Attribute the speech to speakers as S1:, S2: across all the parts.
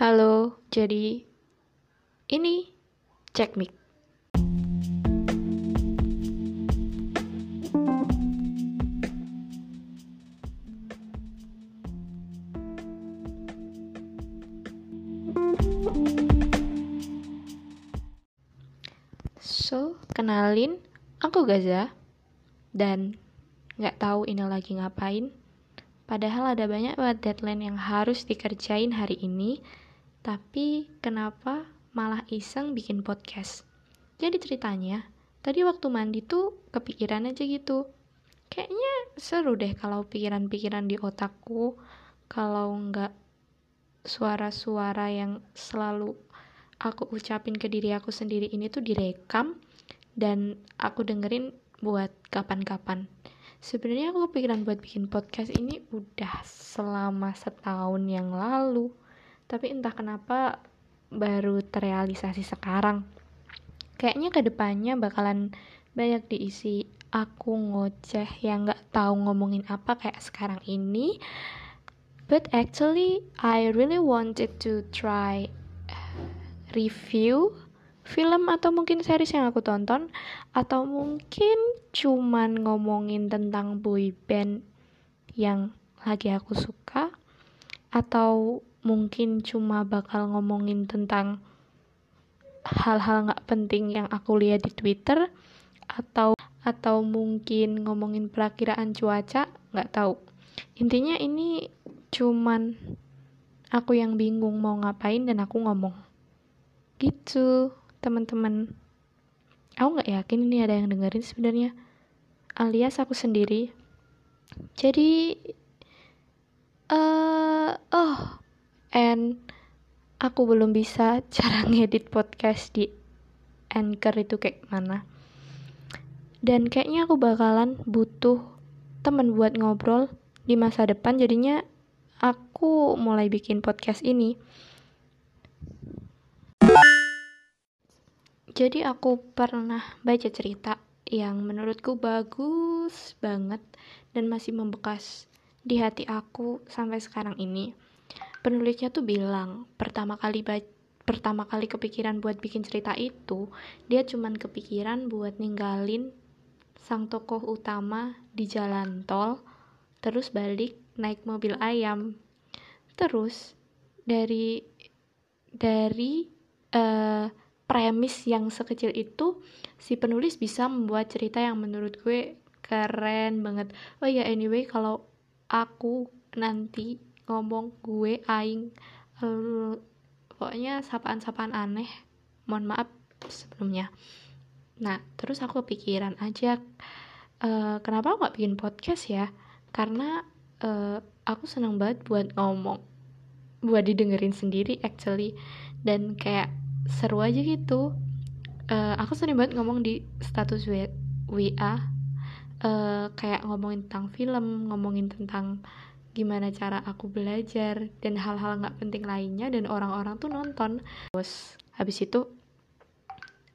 S1: Halo, jadi ini cek mic. So, kenalin, aku Gaza dan nggak tahu ini lagi ngapain. Padahal ada banyak banget deadline yang harus dikerjain hari ini, tapi kenapa malah iseng bikin podcast? Jadi ceritanya, tadi waktu mandi tuh kepikiran aja gitu. Kayaknya seru deh kalau pikiran-pikiran di otakku, kalau nggak suara-suara yang selalu aku ucapin ke diri aku sendiri ini tuh direkam dan aku dengerin buat kapan-kapan. Sebenarnya aku kepikiran buat bikin podcast ini udah selama setahun yang lalu. Tapi entah kenapa baru terrealisasi sekarang. Kayaknya ke depannya bakalan banyak diisi aku ngoceh yang gak tahu ngomongin apa kayak sekarang ini. But actually, I really wanted to try review film atau mungkin series yang aku tonton atau mungkin cuman ngomongin tentang boy band yang lagi aku suka atau mungkin cuma bakal ngomongin tentang hal-hal nggak penting yang aku lihat di Twitter atau atau mungkin ngomongin perakiraan cuaca nggak tahu. Intinya ini cuman aku yang bingung mau ngapain dan aku ngomong. Gitu teman-teman. Aku nggak yakin ini ada yang dengerin sebenarnya alias aku sendiri. Jadi uh, oh and aku belum bisa cara ngedit podcast di anchor itu kayak mana dan kayaknya aku bakalan butuh teman buat ngobrol di masa depan. Jadinya aku mulai bikin podcast ini. Jadi aku pernah baca cerita yang menurutku bagus banget dan masih membekas di hati aku sampai sekarang ini. Penulisnya tuh bilang, pertama kali pertama kali kepikiran buat bikin cerita itu, dia cuman kepikiran buat ninggalin sang tokoh utama di jalan tol, terus balik naik mobil ayam. Terus dari dari uh, premis yang sekecil itu si penulis bisa membuat cerita yang menurut gue keren banget oh ya anyway kalau aku nanti ngomong gue aing uh, pokoknya sapaan-sapaan aneh mohon maaf sebelumnya. Nah terus aku kepikiran aja uh, kenapa aku gak bikin podcast ya? Karena uh, aku senang banget buat ngomong buat didengerin sendiri actually. Dan kayak seru aja gitu. Uh, aku sering banget ngomong di status WA uh, eh, kayak ngomongin tentang film ngomongin tentang gimana cara aku belajar dan hal-hal nggak penting lainnya dan orang-orang tuh nonton. Terus habis itu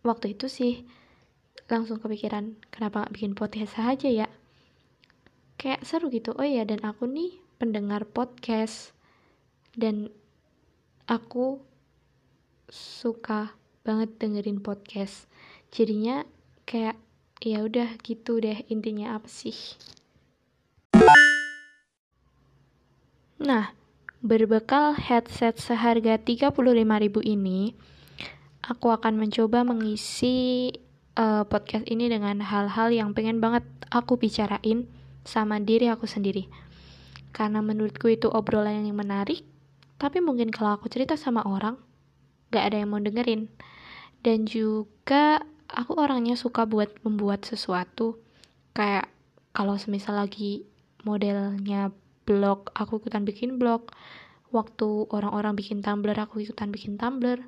S1: waktu itu sih langsung kepikiran kenapa nggak bikin podcast saja ya? Kayak seru gitu oh ya dan aku nih pendengar podcast dan aku suka banget dengerin podcast. Jadinya kayak ya udah gitu deh intinya apa sih nah berbekal headset seharga 35.000 ini aku akan mencoba mengisi uh, podcast ini dengan hal-hal yang pengen banget aku bicarain sama diri aku sendiri. Karena menurutku itu obrolan yang menarik tapi mungkin kalau aku cerita sama orang gak ada yang mau dengerin. Dan juga aku orangnya suka buat membuat sesuatu. Kayak kalau semisal lagi modelnya blog aku ikutan bikin blog. Waktu orang-orang bikin tumblr aku ikutan bikin tumblr.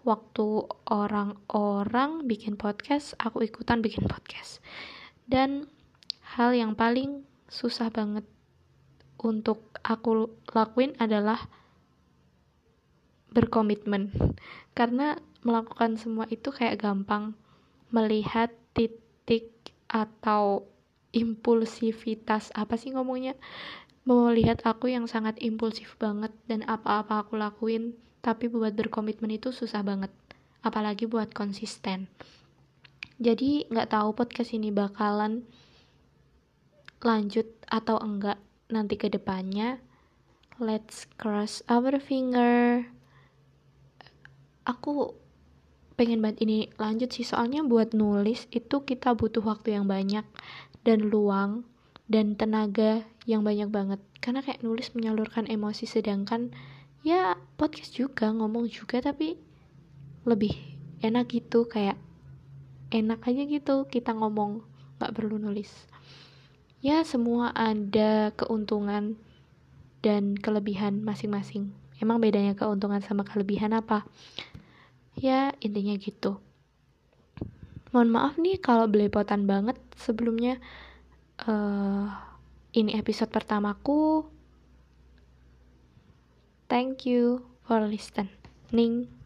S1: Waktu orang-orang bikin podcast aku ikutan bikin podcast. Dan hal yang paling susah banget untuk aku lakuin adalah berkomitmen. Karena melakukan semua itu kayak gampang melihat titik atau impulsivitas. Apa sih ngomongnya? Melihat aku yang sangat impulsif banget dan apa-apa aku lakuin tapi buat berkomitmen itu susah banget. Apalagi buat konsisten. Jadi nggak tahu podcast ini bakalan lanjut atau enggak nanti ke depannya. Let's cross our finger. Aku pengen banget ini lanjut sih soalnya buat nulis itu kita butuh waktu yang banyak dan luang dan tenaga yang banyak banget. Karena kayak nulis menyalurkan emosi sedangkan ya podcast juga ngomong juga tapi lebih enak gitu kayak enak aja gitu kita ngomong nggak perlu nulis. Ya semua ada keuntungan dan kelebihan masing-masing. Emang bedanya keuntungan sama kelebihan apa? Ya intinya gitu mohon maaf nih kalau belepotan banget sebelumnya uh, ini episode pertamaku. Thank you for listening.